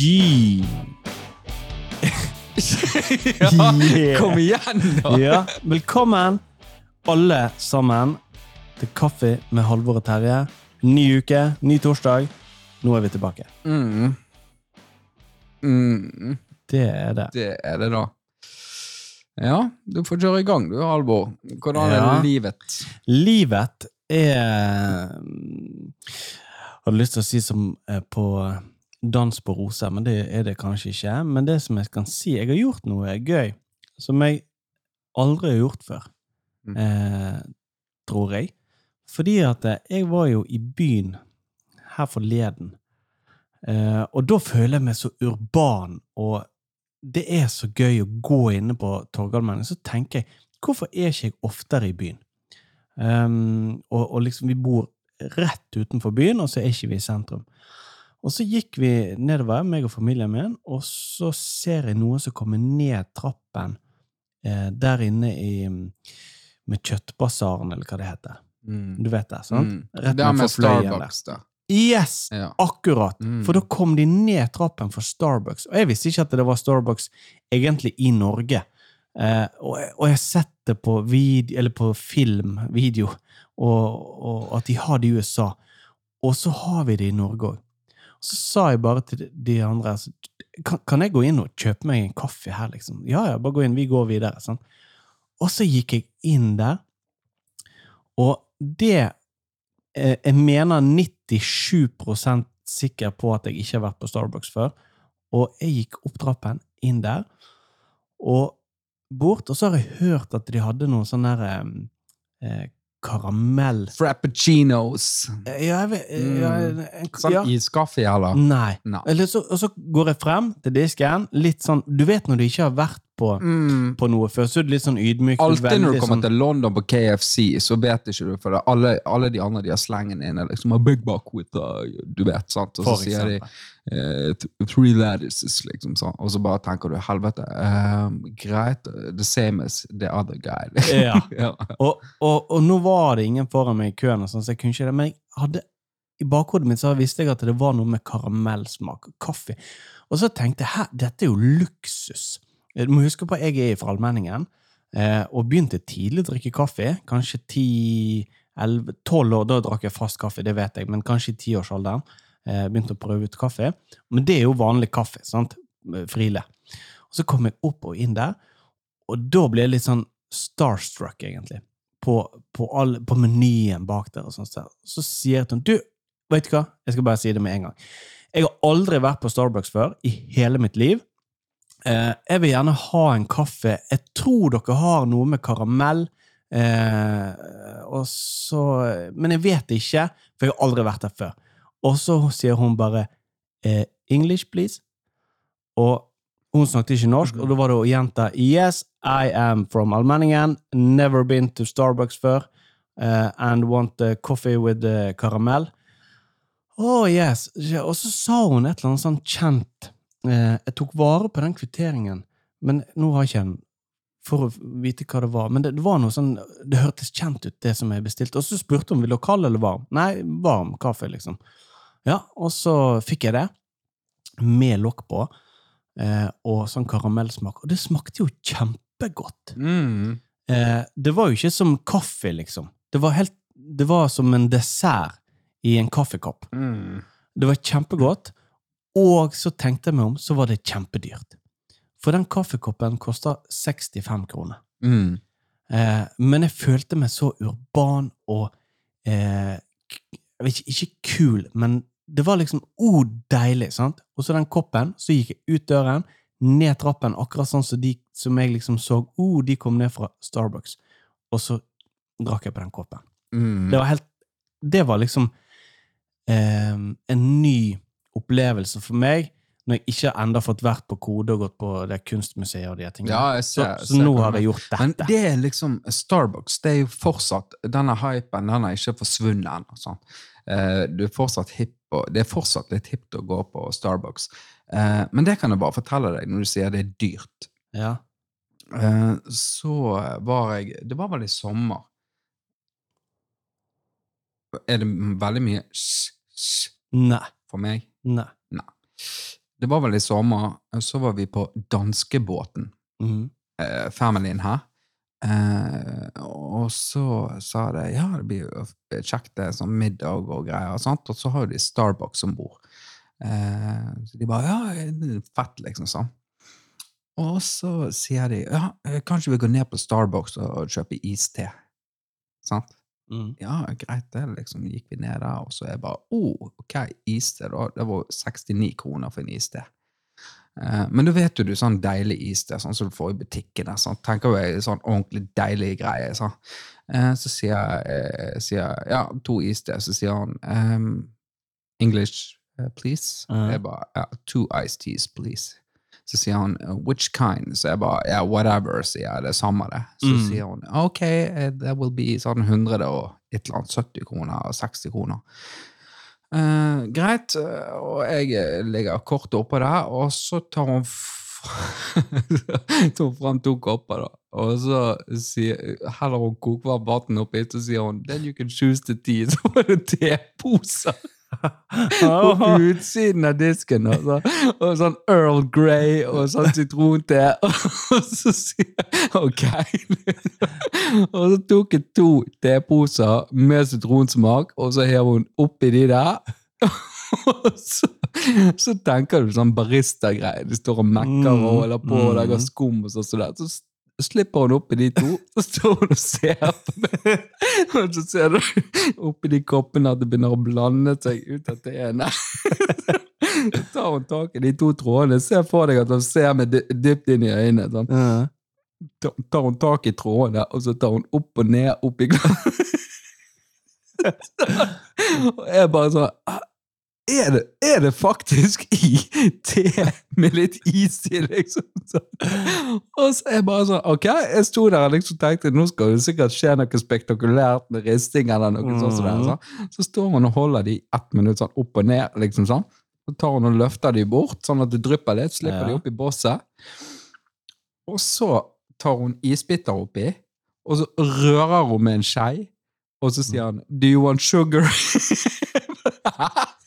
G. Ja, Yeah. Kom igjen, da! Ja, velkommen alle sammen til Kaffe med Halvor og Terje. Ny uke, ny torsdag. Nå er vi tilbake. Mm. Mm. Det er det. Det er det, da. Ja, du får kjøre i gang, du, Halvor. Hvordan er Ja. livet? Livet er jeg Hadde lyst til å si som på Dans på roser, men det er det kanskje ikke. Men det som jeg kan si, jeg har gjort noe gøy som jeg aldri har gjort før. Mm. Eh, tror jeg. Fordi at eh, jeg var jo i byen her forleden. Eh, og da føler jeg meg så urban, og det er så gøy å gå inne på Torgallmenn. Så tenker jeg, hvorfor er ikke jeg oftere i byen? Um, og, og liksom, vi bor rett utenfor byen, og så er ikke vi i sentrum. Og så gikk vi nedover, meg og familien min, og så ser jeg noen som kommer ned trappen eh, der inne i med Kjøttbasaren, eller hva det heter. Mm. Du vet det, sant? Mm. Rett Det er med der. Starbucks, da. Yes! Ja. Akkurat! Mm. For da kom de ned trappen for Starbucks. Og jeg visste ikke at det var Starbucks egentlig i Norge. Eh, og, og jeg har sett det på, vid, eller på film, video, og, og at de har det i USA. Og så har vi det i Norge òg. Så sa jeg bare til de- andre altså, kan, kan jeg gå inn og kjøpe meg en kaffe her, liksom? Ja, ja, bare gå inn, vi går videre. Sånn. Og så gikk jeg inn der, og det eh, Jeg mener 97% sikker på at jeg ikke har vært på Starbucks før. Og jeg gikk opp trappen, inn der, og bort. Og så har jeg hørt at de hadde noen sånne der eh, eh, karamell Frappuccinos. Eh, Ja, jeg vet ja, en, Sånn ja. iskaffe, eller? Nei. Nei. Eller så, og så går jeg frem til disken, litt sånn Du vet når du ikke har vært på, Mm. på noe før, så er du litt sånn ydmyk. Alltid når du kommer sånn- til London på KFC, så vet ikke du, for det, alle, alle de andre de har slengen inn, er liksom big buck with the, Du vet, sant? Og så For sier de eksempel. th- three lettuces, liksom sånn. Og så bare tenker du helvete, Um, greit, the same as the other guy. Ja. ja. Og, og, og nå var det ingen foran meg i køen, og sånn, så jeg kunne ikke det. Men jeg hadde, i bakhodet mitt så visste jeg at det var noe med karamellsmak kaffe. Og så tenkte jeg dette er jo luksus. Du må huske på at jeg er fra Allmenningen, eh, og begynte tidlig å drikke kaffe. Kanskje 10-12 år, da drakk jeg fast kaffe, det vet jeg, men kanskje i tiårsalderen. Eh, begynte å prøve ut kaffe. Men det er jo vanlig kaffe, sant? Frile. Og så kom jeg opp og inn der, og da ble jeg litt sånn starstruck, egentlig på, på, all, på menyen bak der. og sånt. der. Så sier jeg til henne Du, vet du hva? Jeg skal bare si det med en gang. Jeg har aldri vært på Starbucks før i hele mitt liv. Eh, jeg vil gjerne ha en kaffe. Jeg tror dere har noe med karamell. Eh, så, men jeg vet ikke, for jeg har aldri vært der før. Og så sier hun bare eh, English, please. Og hun snakket ikke norsk, og da var det å gjenta Yes, I am from Almenningen. Never been to Starbucks før. Uh, and want a coffee with caramel'. karamell. Oh, yes. Og så sa hun et eller annet sånn kjent. Eh, jeg tok vare på den kvitteringen, men nå har jeg ikke den for å vite hva det var. Men det, det var noe sånn, det hørtes kjent ut, det som jeg bestilte. Og så spurte hun om vi ha kald eller varm. Nei, varm kaffe, liksom. Ja, og så fikk jeg det, med lokk på, eh, og sånn karamellsmak. Og det smakte jo kjempegodt. Mm. Eh, det var jo ikke som kaffe, liksom. Det var, helt, det var som en dessert i en kaffekopp. Mm. Det var kjempegodt, og så tenkte jeg meg om, så var det kjempedyrt. For den kaffekoppen koster 65 kroner. Mm. Eh, men jeg følte meg så urban og eh, jeg vet ikke, ikke kul, men det var liksom oh, deilig. sant? Og så den koppen, så gikk jeg ut døren, ned trappen, akkurat sånn som de som jeg liksom så oh, de kom ned fra Starbucks. Og så drakk jeg på den koppen. Mm. Det var helt Det var liksom eh, en ny opplevelse for meg, når jeg ikke har fått vært på Kode og gått på det kunstmuseet og de tingene. Ja, så, ser- så ser nå har jeg gjort dette. Men det er liksom Starbucks. Det er jo fortsatt Denne hypen den er ikke forsvunnet ennå. sånn. Eh, du er fortsatt hipp, og det er fortsatt litt hipt å gå på Starbucks. Eh, men det kan jeg bare fortelle deg når du sier det er dyrt. Ja. Eh, så var jeg Det var vel i sommer. Er det veldig mye sj, sj for meg? Nei. det var vel i sommer, så var vi på danskebåten, mm. eh, familien her. Eh, og så sa de ja, det blir jo kjekt, det er sånn middag og greier, og og så har de Starbucks om bord. Eh, så de bare ja, fett, liksom sånn. Og så sier de ja, eh, kanskje vi går ned på Starbucks og kjøper iste. Sant? Mhm. Ja, greit, det liksom gikk vi ned der, og så er jeg bare oh, ok, iste, da. Det var 69 kroner for en iste. Eh, men da vet jo du sånn deilig iste, sånn som du får i butikkene. Sånn, tenker jo sånn ordentlig deilig greie. Sånn. Eh, så sier jeg, eh, sier ja, to iste, så sier han um, English, uh, please. Mhm. Jeg bare ja, two iced teas, please. Så sier han "Uh, which kind? Så jeg bare ja, whatever, sier jeg. Det er samme det. Så Mm. sier hun ok, eh, that will be sånn 100 og et eller annet 70 kroner og 60 kroner. Uh, greit, eh, og jeg legger ligger kort oppå der, og så tar hun tar fram to kopper, da. Og så sier, heller hun kokvarmt vann oppi, så sier hun then you can choose the tea. Så var det teposer på utsiden av disken. Og, så, og sånn Earl Grey og sånn sitronte. Og så sier jeg OK. Og så tok jeg to teposer med sitronsmak, og så hev hun oppi de der. Og så, så tenker du sånn barista-greier. De står og mekker og holder på og lager Mm. skum og sånn. så slipper hun oppi de to, så står hun og ser på meg. Og så ser du oppi de koppene at det begynner å blande seg ut av teene. Så tar hun tak i de to trådene. Se for deg at hun ser meg dypt inn i øynene. Sånn. Ta- tar hun tak i trådene, og så tar hun opp og ned opp i glasset. og jeg bare sånn «Ah, er det, er det faktisk i te med litt is i, liksom? Så. Og så er jeg bare sånn Ok, jeg sto der og liksom tenkte nå skal det sikkert skje noe spektakulært med risting eller noe sånt. som er, sånn. Så står hun og holder de ett minutt sånn opp og ned, liksom sånn. Så tar hun og løfter de bort, sånn at det drypper litt. Slipper Ja. de opp i bosset. Og så tar hun isbiter oppi, og så rører hun med en skei, og så sier han 'Do you want sugar?'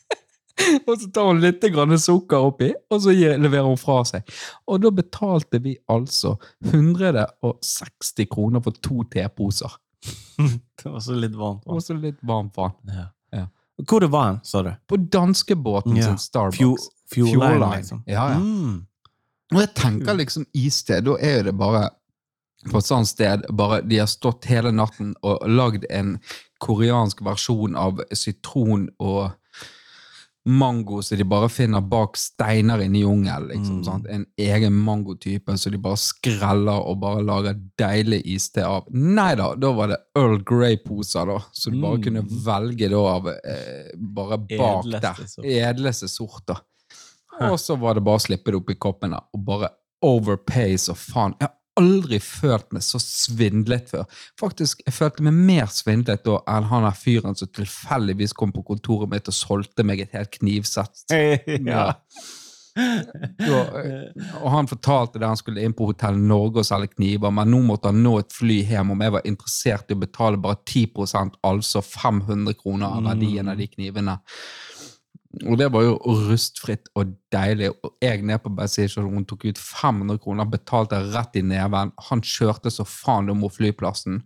og så tar hun litt grann sukker oppi, og så leverer hun fra seg. Og da betalte vi altså 160 kroner for to teposer. Det var så litt varmt. Og så litt varmt vann. Ja. Ja. Hvor det var den, sa du? På danskebåten Ja. sin Starbucks. Fjord, Fjordline, liksom. Ja, ja. Mm. Og jeg tenker liksom iste, da er det bare på et sånt sted bare de har stått hele natten og lagd en koreansk versjon av sitron og mango som de bare finner bak steiner inne i jungelen. Liksom, Mm. En egen mangotype som de bare skreller og bare lager deilig iste av. Nei da, da var det Earl Grey-poser, da, så du bare Mm. kunne velge da av eh, bare bak Edleste der. sort. Edleste sorter. Og så var det bare å slippe det opp i koppene og bare overpay så faen. Jeg har aldri følt meg så svindlet før. Faktisk, jeg følte meg mer svindlet da enn han der fyren som tilfeldigvis kom på kontoret mitt og solgte meg et helt knivsett. ja. Da, og han fortalte det han skulle inn på Hotell Norge og selge kniver, men nå måtte han nå et fly hjem om jeg var interessert i å betale bare 10 altså 500 kroner av verdien av de knivene. Og det var jo rustfritt og deilig. Og jeg ned på bensinstasjonen tok ut 500 kroner, betalte rett i neven. Han kjørte så faen om mot flyplassen.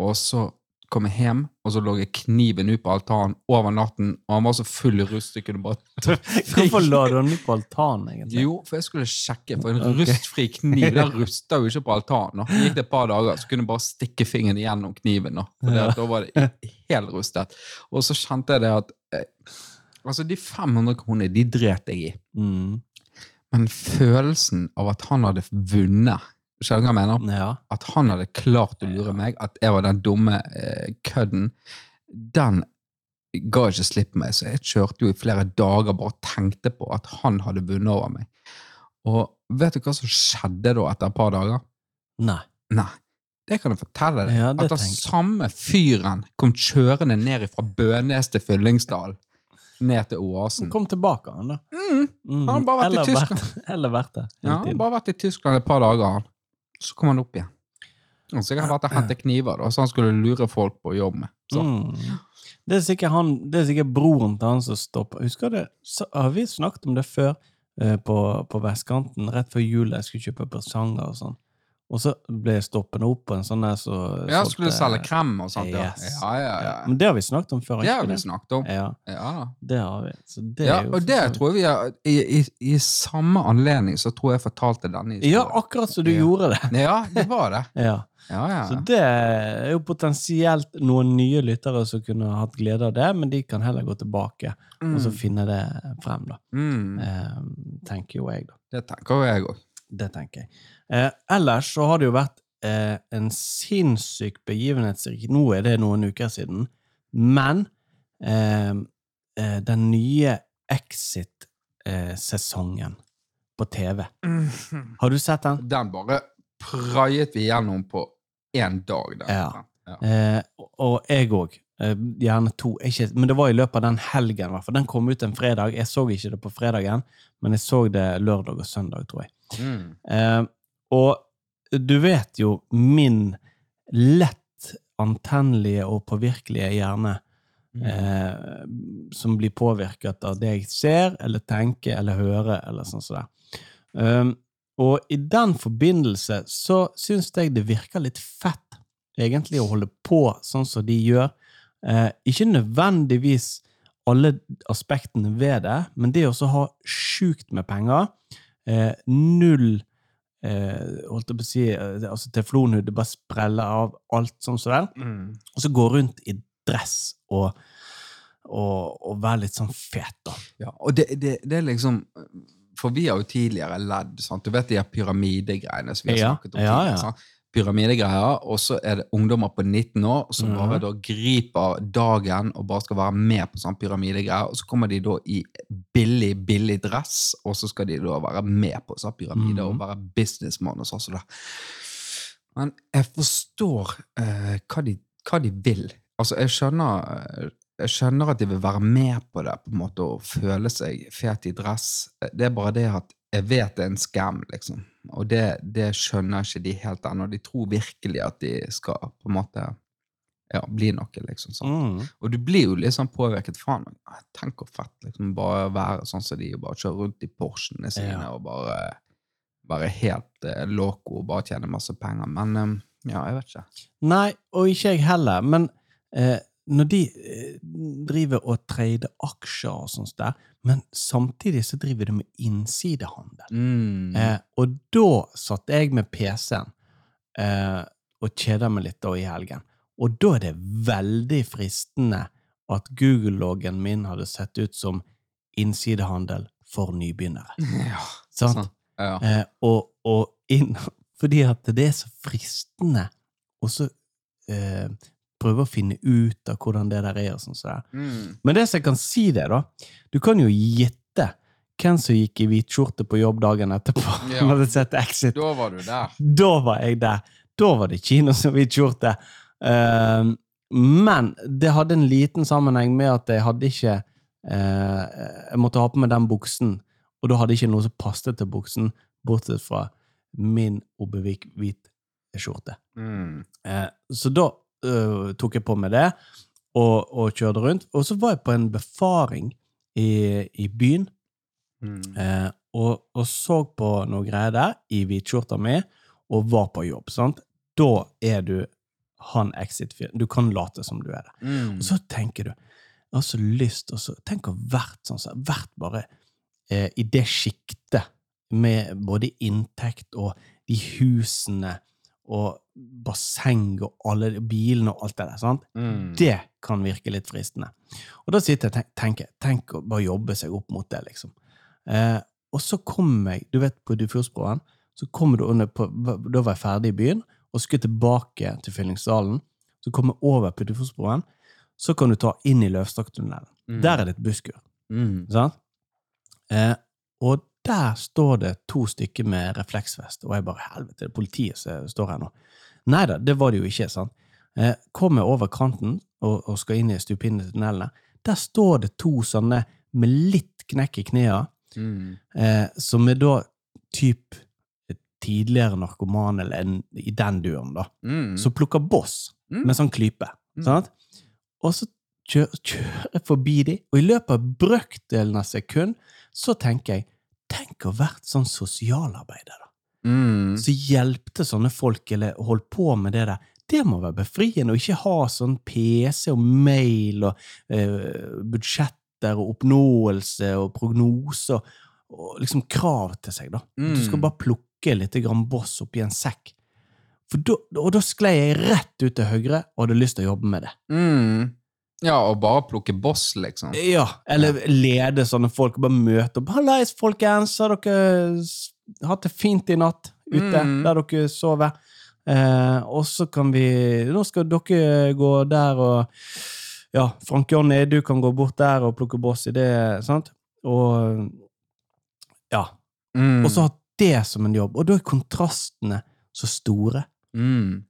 Og så kom jeg hjem, og så lå jeg kniven ut på altanen over natten, og han var så full i rust jeg kunne bare Hvorfor la du den ut på altanen, egentlig? jo, for jeg skulle sjekke, for en okay. rustfri kniv den ruster jo ikke på altanen. nå. Gikk det et par dager, så kunne jeg bare stikke fingeren gjennom kniven. nå, for det at da var det helt rustet. Og så kjente jeg det at eh, Altså, de 500 kronene, de dret jeg i. Mm. Men følelsen av at han hadde vunnet Skjønner du hva jeg mener? Ja. At han hadde klart å lure meg, at jeg var den dumme eh, kødden, den ga ikke slipp på meg. Så jeg kjørte jo i flere dager bare og tenkte på at han hadde vunnet over meg. Og vet du hva som skjedde da etter et par dager? Nei. Nei, det kan jeg fortelle deg. Ja, at den samme fyren kom kjørende ned fra Bønes til Fyllingsdal, ned til Oasen. Kom tilbake, han, da. Mm, Mm. Han har bare vært i Tyskland. Tyskland. Eller vært der. ja, han har bare vært i Tyskland et par dager, han. Så kom han opp igjen. Han vært og hentet kniver, da, så han skulle lure folk på jobb med. Så. Mm. Det er sikkert han, det er sikkert broren til han som stopper. Husker du, så har vi snakket om det før? eh, på, på vestkanten rett før jul. Jeg skulle kjøpe presanger og sånn. Og så ble jeg stoppende opp på en sånn der så Ja, solgte- skulle du selge krem og sånt? Ja, Yes. ja, ja. ja. Men det har vi snakket om før. Det har vi snakket om. Ja, Ja, det har vi. Så det ja er jo og det sånn. tror vi er, I, i, I samme anledning så tror jeg fortalte denne historien. Ja, akkurat som du Ja. gjorde det. Ja, det var det. Ja. Ja, ja. Så det er jo potensielt noen nye lyttere som kunne hatt glede av det, men de kan heller gå tilbake og så finne det frem, da. Mm, Eh, tenker jo jeg, da. det tenker jo jeg òg. Det tenker jeg. Eh, ellers så har det jo vært eh, en sinnssyk begivenhetsrik Nå er det noen uker siden, men eh, eh, den nye Exit-sesongen på TV Har du sett den? Den bare praiet vi gjennom på én dag. Den. Ja. Ja. Eh, og- og jeg òg. Eh, gjerne to. Ikke, men det var i løpet av den helgen, Hvertfall. Den kom ut en fredag. Jeg så ikke det på fredagen, men jeg så det lørdag og søndag, tror jeg. Mm. Og du vet jo min lett antennelige og påvirkelige hjerne Mm. eh, som blir påvirket av det jeg ser, eller tenker, eller hører, eller sånn som det. Um, og i den forbindelse så syns jeg det virker litt fett, egentlig, å holde på sånn som de gjør. Eh, ikke nødvendigvis alle aspektene ved det, men det å ha sjukt med penger, eh, null eh, holdt jeg på å si, eh, altså teflonhud, det bare spreller av alt sånn som det. Mm. Og så gå rundt i dress og, og, og være litt sånn fet, da. Ja, og det, det, det er liksom For vi har jo tidligere ledd. Sant? Du vet de pyramidegreiene som vi har snakket om ja, ja, ja. Pyramidegreier, og så er det ungdommer på 19 år som Mhm. bare da griper dagen og bare skal være med på sånn pyramidegreier, og så kommer de da i billig, billig dress, og så skal de da være med på sånn pyramide og Mhm. være businessmann og sånn Så. Men jeg forstår eh, hva, de, hva de vil. Altså, jeg skjønner, eh, jeg skjønner at de vil være med på det, på en måte, og føle seg fet i dress. Det er bare det at jeg vet det er en scam, liksom. Og det, det skjønner ikke de helt ennå. De tror virkelig at de skal på en måte ja, bli noe, liksom. sånn. Mm. Og du blir jo litt sånn påvirket. Faen, tenk hvor fett liksom bare være sånn som de, og bare kjøre rundt i Porschene sine Ja. og bare være helt eh, loco og bare tjene masse penger. Men eh, ja, jeg vet ikke. Nei, og ikke jeg heller, men eh, når de eh, driver og trader aksjer og sånt der, men samtidig så driver de med innsidehandel. Mm. Eh, og da satt jeg med PC-en eh, og kjeda meg litt da i helgen. Og da er det veldig fristende at Google-loggen min hadde sett ut som innsidehandel for nybegynnere. Ja, Sant? sant. Ja. Eh, og, og inn, fordi at det er så fristende Og så eh, prøve å finne ut av hvordan det der er. og sånn så. Mm. Men det som jeg kan si det, da Du kan jo gjette hvem som gikk i hvit skjorte på jobb dagen etterpå. Ja. hadde sett Exit. Da var du der. Da var jeg der. Da var det kino som hvit skjorte. Eh, men det hadde en liten sammenheng med at jeg hadde ikke uh, Jeg måtte ha på meg den buksen, og da hadde ikke noe som passet til buksen, bortsett fra min Obevik hvit skjorte. Mm. Eh, så da øh, tok jeg på meg det, og, og kjørte rundt. Og så var jeg på en befaring i, i byen, Mm. eh, og, og så på noe greier der, i hvitskjorta mi, og var på jobb. sant? Da er du han exit-fyren. Du kan late som du er det. Mm. Og så tenker du Jeg har så lyst til å Tenk å vært sånn som vært bare eh, i det sjiktet med både inntekt og de husene og basseng og alle bilene og alt det der. sant? Mm. Det kan virke litt fristende. Og da sitter jeg og tenker tenk å bare jobbe seg opp mot det, liksom. Eh, og så kom jeg, du vet, på Dufjordsbroen, så kom du under på, da var jeg ferdig i byen, og skulle tilbake til Fyllingsdalen. Så kom jeg over på Dufjordsbroen, så kan du ta inn i Løvstakktunnelen. Mm. Der er det et busskur. Mm. Sant? Eh, og der står det to stykker med refleksvest, og jeg bare helvete, det er politiet som står her nå. Nei da, det var det jo ikke. sant? Eh, Kommer over kanten og, og skal inn i stupinnet til tunnelene, der står det to sånne med litt knekk i knærne, Mm. eh, som er da typ tidligere narkoman, eller en, i den duren, da, Mm. som plukker boss Mm. med sånn klype. Mm. Sant? Og så kjører, jeg forbi de, og i løpet av brøkdelen av sekund så tenker jeg Tenk å ha vært sånn sosialarbeider, da. Mm. Så hjelpte sånne folk, eller holdt på med det der. Det må være befriende å ikke ha sånn PC og mail og eh, budsjetter og oppnåelse og prognoser og liksom krav til seg, da. Mm. Du skal bare plukke litt grann boss oppi en sekk. Da, og da sklei jeg rett ut til høyre og hadde lyst til å jobbe med det. Mm. Ja, og bare plukke boss, liksom. Ja, Eller lede sånne folk og bare møte opp. 'Hallais, folkens! Har dere hatt det fint i natt ute Mm. der dere sover?' Eh, og så kan vi Nå skal dere gå der og Ja, Frank Jonny, du kan gå bort der og plukke boss i det, sant? Og Ja. Mm. Og så ha det som en jobb. Og da er kontrastene så store mm.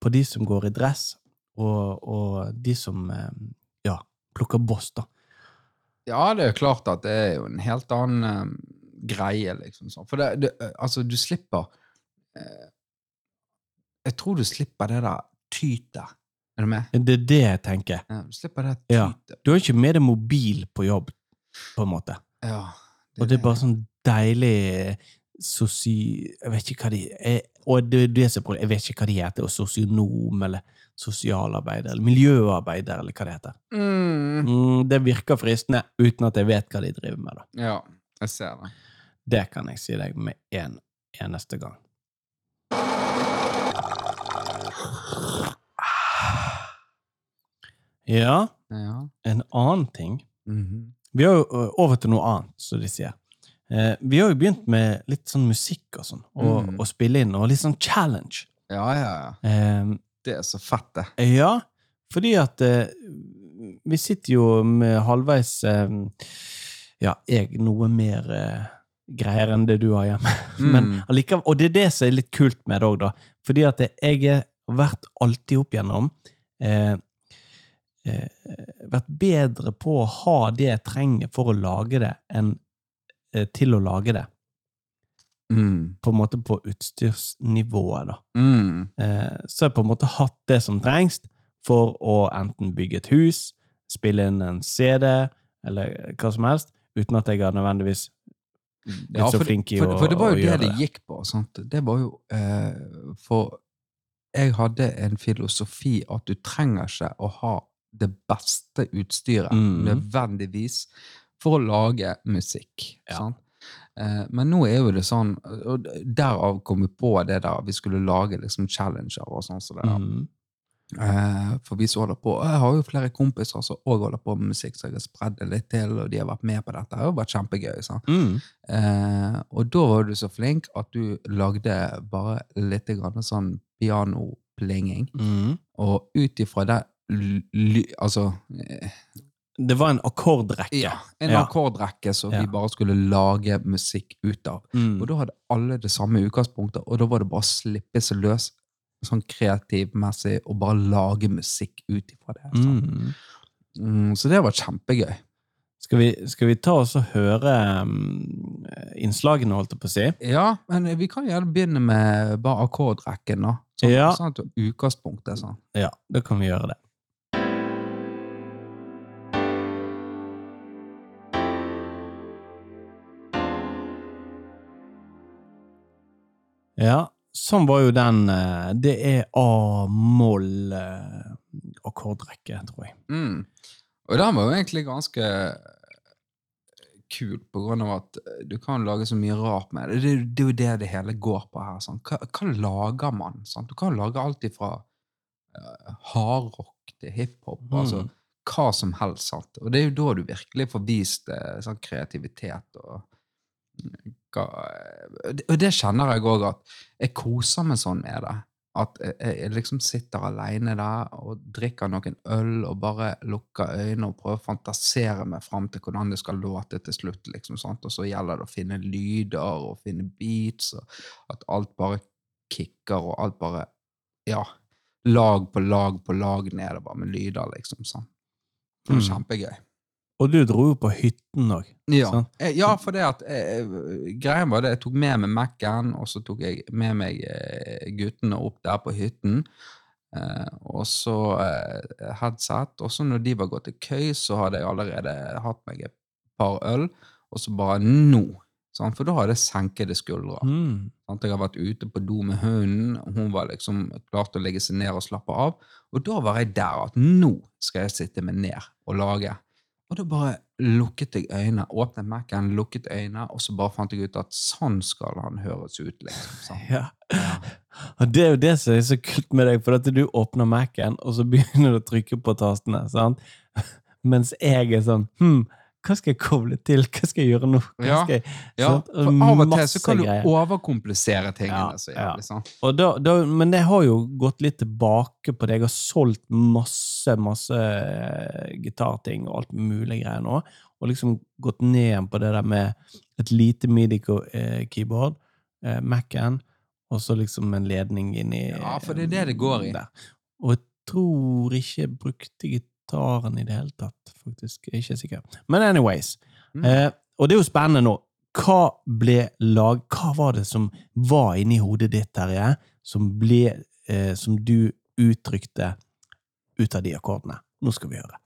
på de som går i dress, og, og de som eh, ja, plukker boss, da. Ja, det er klart at det er jo en helt annen eh, greie, liksom. sånn. For det, det, altså, du slipper eh, Jeg tror du slipper det der tytet. Er du med? Det er det jeg tenker. Ja, du slipper det Ja. Du har ikke med deg mobil på jobb, på en måte. Ja. Og det er bare sånn deilig sosi... Jeg vet ikke hva de er. Og det det som er. Jeg vet ikke hva de heter. Sosionom, eller sosialarbeider, eller miljøarbeider, eller hva det heter. Mm. Mm, det virker fristende, uten at jeg vet hva de driver med. da. Ja, jeg ser det. Det kan jeg si deg med en eneste gang. Ja, Ja. en annen ting Mhm. Vi har jo over til noe annet, som de sier. Eh, vi har jo begynt med litt sånn musikk og sånn, og, Mm. og spille inn, og litt sånn challenge. ja, ja, ja. Eh, Det er så fett, det. ja, fordi at eh, vi sitter jo med halvveis eh, Ja, jeg noe mer eh, greier enn det du har hjemme. Men Mm. allikevel, og det er det som er litt kult med det òg, da. Fordi at jeg har vært alltid opp igjennom eh, eh, vært bedre på å ha det jeg trenger for å lage det, enn eh, til å lage det. Mm. På en måte på utstyrsnivået, da. Mm. Eh, så har jeg på en måte hatt det som trengs for å enten bygge et hus, spille inn en CD, eller hva som helst, uten at jeg har nødvendigvis blitt Ja, så for, flink i for, å, for det var jo det det det. gikk på. Sant? Det var jo eh, For jeg hadde en filosofi at du trenger ikke å ha det beste utstyret Mm. nødvendigvis for å lage musikk. Ja. Eh, men nå er jo det sånn og Derav kom vi på det der vi skulle lage liksom challenger og sånn. Så det der. Mm. Eh, for vi som holder på Jeg har jo flere kompiser som òg holder på med musikk, så jeg har spredd det litt til, og de har vært med på dette. Det har jo vært kjempegøy. Mm. Eh, og da var du så flink at du lagde bare litt sånn pianoplinging. Mm. Og ut ifra det Altså eh, Det var en akkordrekke. ja, en Ja. akkordrekke som Ja. vi bare skulle lage musikk ut av. Mm. Og da hadde alle det samme utgangspunktet, og da var det bare å slippe seg løs sånn kreativmessig og bare lage musikk ut ifra det. sant? Mm. Mm, så det var kjempegøy. Skal vi, skal vi ta oss og høre um, innslagene, holdt jeg på å si? Ja, men vi kan gjerne begynne med bare akkordrekken, da. Sånn, Ja. sånn at utgangspunktet sånn. Ja, da kan vi gjøre det. Ja, sånn var jo den eh, Det er A-moll-akkordrekke, tror jeg. Mm. Og den var jo egentlig ganske kul, på grunn av at du kan lage så mye rart med det. Det, det er jo det det hele går på her. Sånn. Hva, hva lager man? Sant? Du kan lage alt ifra uh, hardrock til hiphop. Mm. Altså hva som helst. Sant? Og det er jo da du virkelig får vist eh, sånn kreativitet og hva, og det- Og det kjenner jeg òg, at jeg koser meg sånn med det. At jeg, jeg liksom sitter alene der og drikker noen øl og bare lukker øynene og prøver å fantasere meg fram til hvordan det skal låte til slutt. liksom sant? Og så gjelder det å finne lyder og finne beats, og at alt bare kicker, og alt bare Ja. Lag på lag på lag nedover med lyder, liksom. sånn. Det var Mm. kjempegøy. Og du dro jo på hytten òg. Ja, Eh, ja for det at eh, greien var det, jeg tok med meg Mac-en, og så tok jeg med meg eh, guttene opp der på hytten. Eh, og så eh, headset. Og så når de var gått til køy, så hadde jeg allerede hatt meg et par øl. Og så bare nå Sant? For da hadde jeg senkede skuldre. Mm. Sant? Jeg har vært ute på do med hunden, hun var liksom klar til å legge seg ned og slappe av. Og da var jeg der at nå skal jeg sitte meg ned og lage. Og da bare lukket jeg øynene, åpnet Mac-en, lukket øynene, og så bare fant jeg ut at sånn skal han høres ut. liksom. Sant? Ja. Ja. Og det er jo det som er så kult med deg, for at du åpner Mac-en, og så begynner du å trykke på tastene, sant? Mens jeg er sånn Hm, hva skal jeg koble til? Hva skal jeg gjøre nå? Ja, jeg? Ja, Sant? for av og til så kan du greier. overkomplisere tingene. Ja, så ja. jævlig, sant? Da, da, men det har jo gått litt tilbake på det. Jeg har solgt masse, masse eh, gitarting og alt mulig greier nå. Og liksom gått ned igjen på det der med et lite midi-keyboard, eh, Mac-en, og så liksom en ledning inn i Ja, for det er det det går i. Der. Og jeg tror ikke jeg brukte gitaren i det hele tatt, faktisk. Jeg er ikke sikker. Men anyways. Mm. Eh, og det er jo spennende nå. Hva ble lag... Hva var det som var inni hodet ditt, Terje, som ble eh, Som du uttrykte ut av de akkordene? Nå skal vi høre.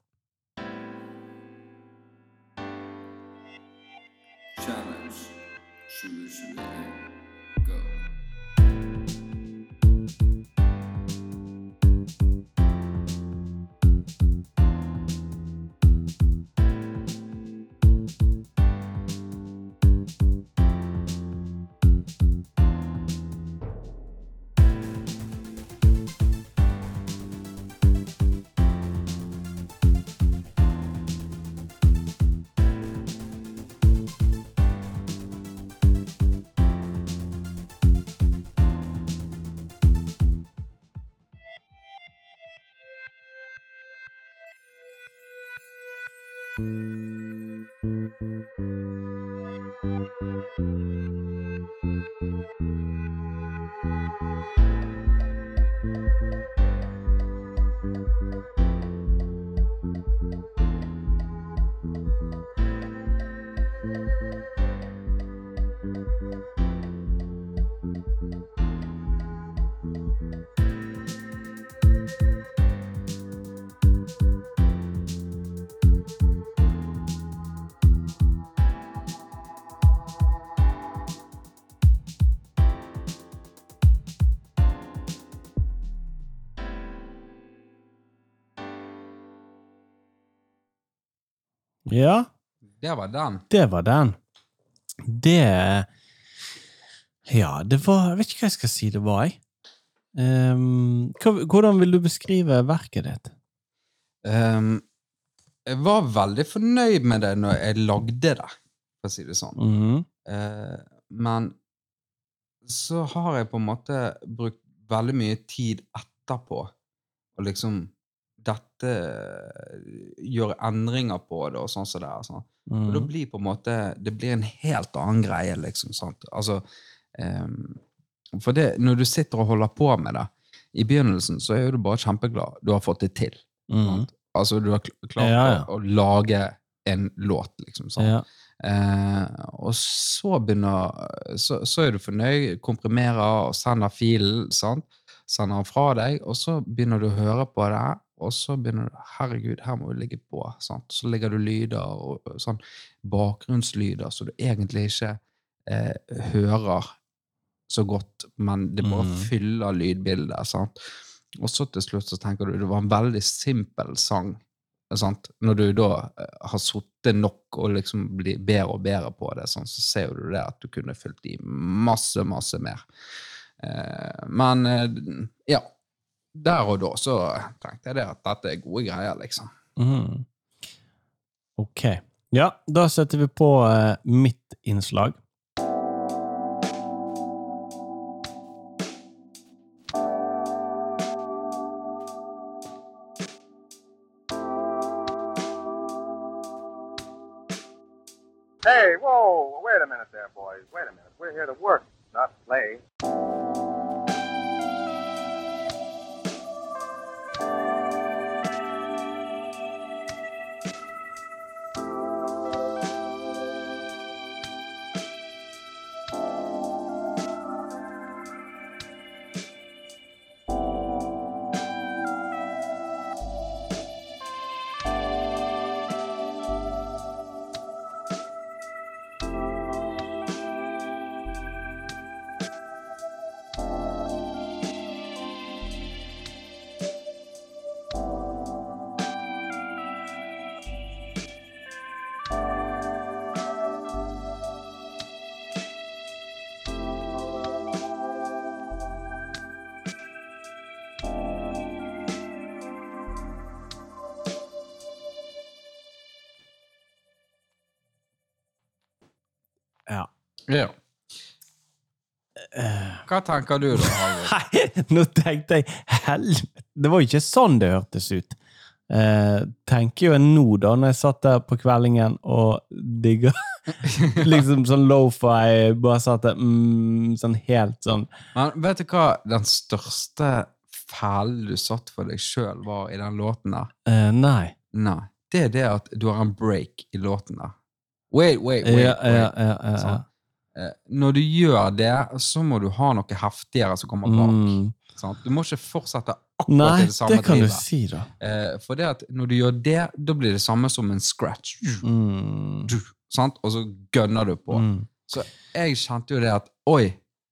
Ja, Det var den. det var den. Det Ja, det var Jeg vet ikke hva jeg skal si det var, jeg. Um, hvordan vil du beskrive verket ditt? Um, jeg var veldig fornøyd med det når jeg lagde det, for å si det sånn. Mm -hmm. uh, men så har jeg på en måte brukt veldig mye tid etterpå og liksom dette Gjøre endringer på det og sånn som det er. Sånn. Og da Mhm. blir på en måte Det blir en helt annen greie, liksom. Sant? Altså um, For det, når du sitter og holder på med det, i begynnelsen så er du bare kjempeglad du har fått det til. Mm. Altså, du har klart Ja, ja. Å, å lage en låt, liksom. Sant? Ja. Eh, og så begynner så, så er du fornøyd, komprimerer og sender filen, sant? Sender den fra deg, og så begynner du å høre på det, og så begynner du Herregud, her må du ligge på. Sant? Så legger du lyder og sånn bakgrunnslyder så du egentlig ikke eh, hører så godt, men det bare mm. fyller lydbildet. Sant? Og så til slutt så tenker du det var en veldig simpel sang. Sant? Når du da eh, har sittet nok og liksom blir bedre og bedre på det, sånn, så ser du det at du kunne fylt i masse, masse mer. Eh, men eh, ja, der og da så tenkte jeg det at dette er gode greier, liksom. Mm. Ok. Ja, da setter vi på eh, mitt innslag. Ja. Hva tenker du da, Nei, nå tenkte jeg Helvete! Det var jo ikke sånn det hørtes ut. Eh, tenker jo jeg nå, da, når jeg satt der på kveldingen og digga liksom sånn lofi, bare satt der mm, sånn helt sånn Men vet du hva den største fellen du satt for deg sjøl var i den låten der? eh, Nei. Nei. Det er det at du har en break i låten der. Wait, wait, wait. Ja, wait. ja, ja, ja, ja. Sånn. Eh, Når du gjør det, så må du ha noe heftigere som kommer bak. Mm. Sant? Du må ikke fortsette akkurat Nei, i det samme det kan du si, da. Eh, for det at når du gjør det, da blir det samme som en scratch. Mm. Sant? Og så gønner du på. Mm. Så jeg kjente jo det at Oi,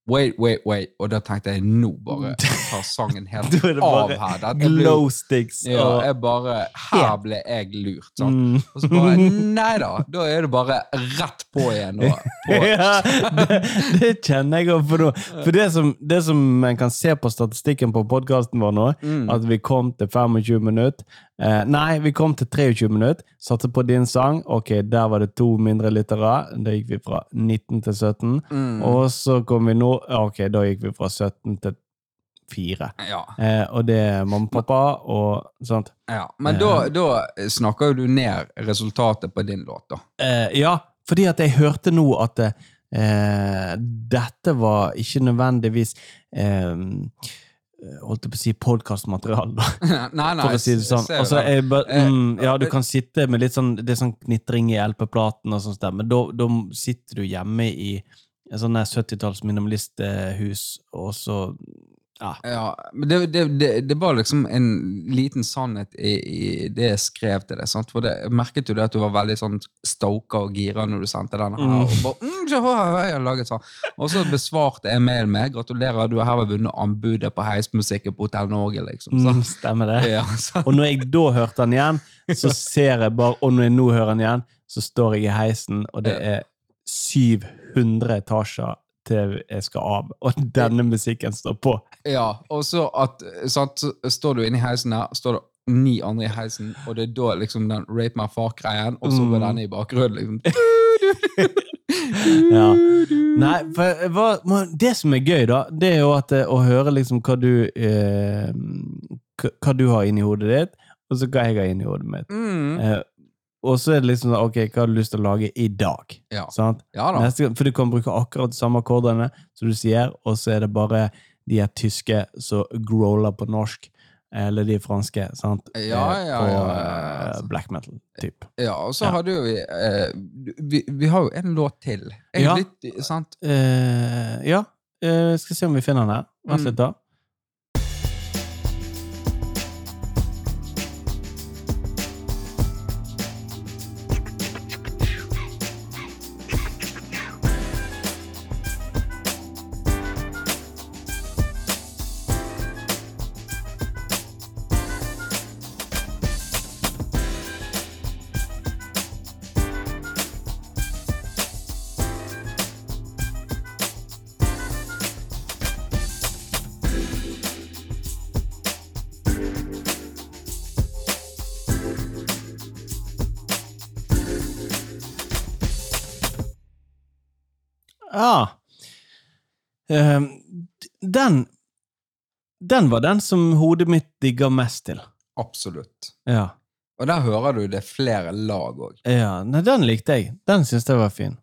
wait, wait, wait. Og da tenkte jeg nå bare tar sangen helt av her. Dette Glow sticks Ja, jeg bare Her ble jeg lurt. Sant? Mm. Og så bare Nei da. Da er det bare rett på igjen. Og på. ja, det, det kjenner jeg òg. For, for det som, det som man kan se på statistikken på podkasten vår nå, Mm. at vi kom til 25 minutter eh, Nei, vi kom til 23 minutter. Satte på din sang. Ok, der var det to mindre lyttere. Da gikk vi fra 19 til 17. Mm. Og så kom vi nå Ok, da gikk vi fra 17 til 4. Ja. Eh, og det er mamma og pappa og sånt. ja. Men da, da snakker jo du ned resultatet på din låt, da. Eh, ja, fordi at jeg hørte nå at eh, dette var ikke nødvendigvis eh, Holdt jeg på å si podkastmateriale, nei, nei. for å si det sånn. Altså, jeg, Eh, mm, ja, du kan sitte med litt sånn Det er sånn knitring i LP-platen og sånt, der, men da, sitter du hjemme i en sånn der 70-talls minimalisthus, og så Ja. Ja, men det, det, det, det var liksom en liten sannhet i, i det jeg skrev til deg. Sant? For det, jeg merket jo det at du var veldig sånn stoka og gira når du sendte den. Mm. Og bare, mm, så har jeg laget sånn. Og så besvarte jeg mail med 'Gratulerer, du har vunnet anbudet på heismusikken på Hotell Norge'. liksom. Mm, stemmer det. ja, Og når jeg da hørte den igjen, så ser jeg bare Og når jeg nå hører den igjen, så står jeg i heisen, og det er 700 etasjer til jeg skal av, og denne musikken står på. ja, og så at, sant, står du inne i heisen her, står det ni andre i heisen, og det er da liksom den Rape My Far-greien, og så var Mm. denne i bakgrunnen. liksom. Ja. Nei, for hva, det som er gøy, da, det er jo at, eh, å høre liksom hva du eh, Hva du har inni hodet ditt, og så hva jeg har inni hodet mitt. Mm. Eh, og så er det liksom sånn, ok, hva har du lyst til å lage i dag? Ja. Sant? ja da. Neste, for du kan bruke akkurat de samme akkordene som du sier, og så er det bare de er tyske som growler på norsk, eller de franske, sant? Ja, Eh, ja, på ja, eh, ja. black metal-typ. Ja, og så hadde jo vi, eh, vi Vi har jo en låt til. En Ja. litt, sant? Eh, ja, eh, skal se om vi finner den her. Vent Mm. litt, da. Ja. Eh, den Den var den som hodet mitt digga mest til. Absolutt. Ja. Og der hører du det er flere lag òg. ja. Nei, den likte jeg. Den syntes jeg var fin.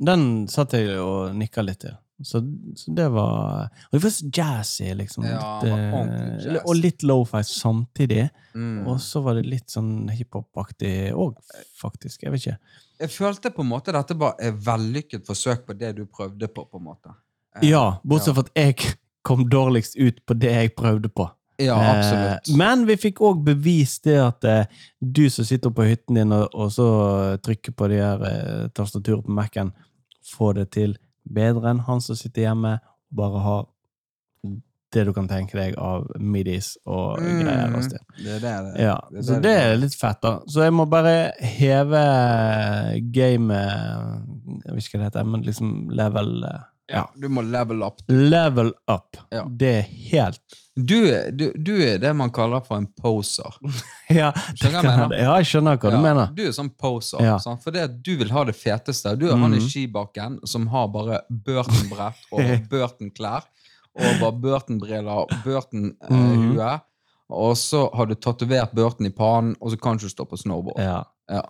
Den satt jeg og nikka litt til. Så, så det var Og det var så jazzy, liksom. Ja, Litt, eh, jazz. og litt lofi samtidig. Mm. Og så var det litt sånn hiphop-aktig òg, faktisk. Jeg vet ikke. Jeg følte på en måte dette var et vellykket forsøk på det du prøvde på. på en måte. Eh, Ja, bortsett fra at jeg kom dårligst ut på det jeg prøvde på. Ja, absolutt. Eh, men vi fikk òg bevist det at eh, du som sitter på hytten din og, og så trykker på de her eh, tastaturet på Mac-en, får det til bedre enn han som sitter hjemme og bare har det du kan tenke deg av midis og greier. og. Det er det, det. Ja, det er så det er litt fett, da. Så jeg må bare heve gamet Jeg vet ikke hva det heter, men liksom level ja. Ja. Du må level up. Level up. Ja. Det er helt Du, du, du er det man kaller for en poser. Ja, Skjønner jeg mener? ja jeg skjønner hva du mener. Du er sånn poser. Ja. sånn, For det at du vil ha det feteste. Du er han i Mhm. skibakken som har bare Burton-brett og Burton-klær. Over Burton-briller, Mhm. Burton-hue. Og så har du tatovert Burton i pannen, og så kan du ikke stå på snowboard. Ja. Ja.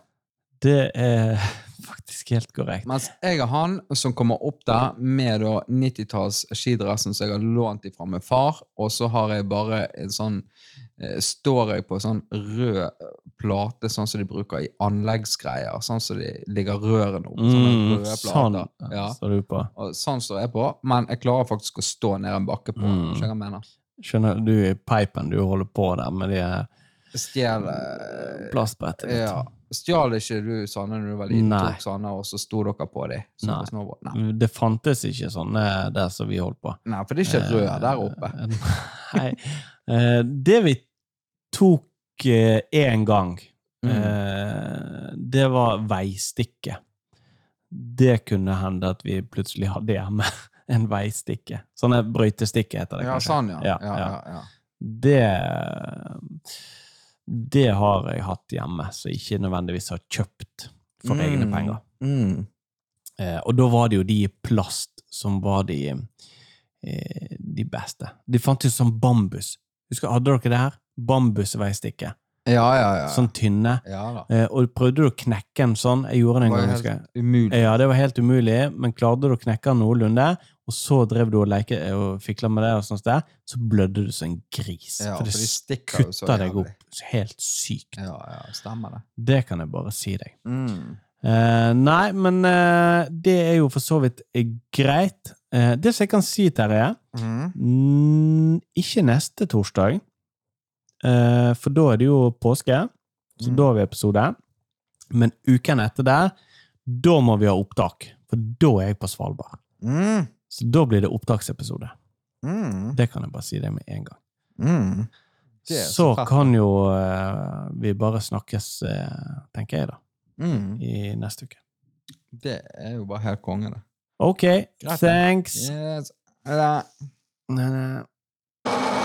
Det er faktisk helt korrekt. Mens jeg er han som kommer opp der med 90-talls skidressen som jeg har lånt ifra min far, og så har jeg bare en sånn eh, Står jeg på en sånn rød plate, sånn som de bruker i anleggsgreier. Sånn som de ligger rørene opp. Mm, røde sånn plater. Ja. står du på. Og sånn står jeg på, men jeg klarer faktisk å stå ned en bakke på. Mm. Skjønner jeg mener? Skjønner du i pipen du holder på der med de Stjel Plastbrettet ditt. Ja. Stjal ikke du sånne når du var liten, Nei. tok sånne, og så sto dere på dem? Nei. Nei. Det fantes ikke sånne der som vi holdt på. Nei, for det er ikke rød der oppe. Eh, Nei. Eh, Det vi tok én gang, Mm. eh, det var veistikke. Det kunne hende at vi plutselig hadde hjemme en veistikke. Sånne brøytestikke heter det Ja, kanskje. sånn, ja. Ja, ja, ja. ja, ja. Det Det har jeg hatt hjemme, så ikke nødvendigvis har kjøpt for Mm. egne penger. Mm. Eh, og da var det jo de i plast som var de, eh, de beste. De fantes som bambus. Husker, hadde dere det her? Bambusveistikke. Ja, ja, ja. Sånn tynne. ja da. Eh, og prøvde du å knekke den sånn? Jeg gjorde det en Det var gang, husker jeg. helt umulig. Ja, det var helt umulig, men klarte du å knekke den noenlunde, og så drev du og leke og fikla med det, og sånt der, så blødde du som en gris. Ja, for det for de jo så kutta deg jævlig. opp helt sykt. Ja, ja, stemmer det. Det kan jeg bare si deg. Mm. Eh, nei, men eh, det er jo for så vidt eh, greit. Eh, det som jeg kan si, Terje Mm. Ikke neste torsdag, eh, for da er det jo påske, så Mm. da har vi episode. Men uken etter der, da må vi ha opptak, for da er jeg på Svalbard. Mm. Så da blir det opptaksepisode. Mm. Det kan jeg bare si det med en gang. Mm. Så så kan jo uh, vi bare snakkes, uh, tenker jeg, da, Mm. i neste uke. Det er jo bare helt konge, det. Ok, Greit, thanks. Yes. Nei, nei.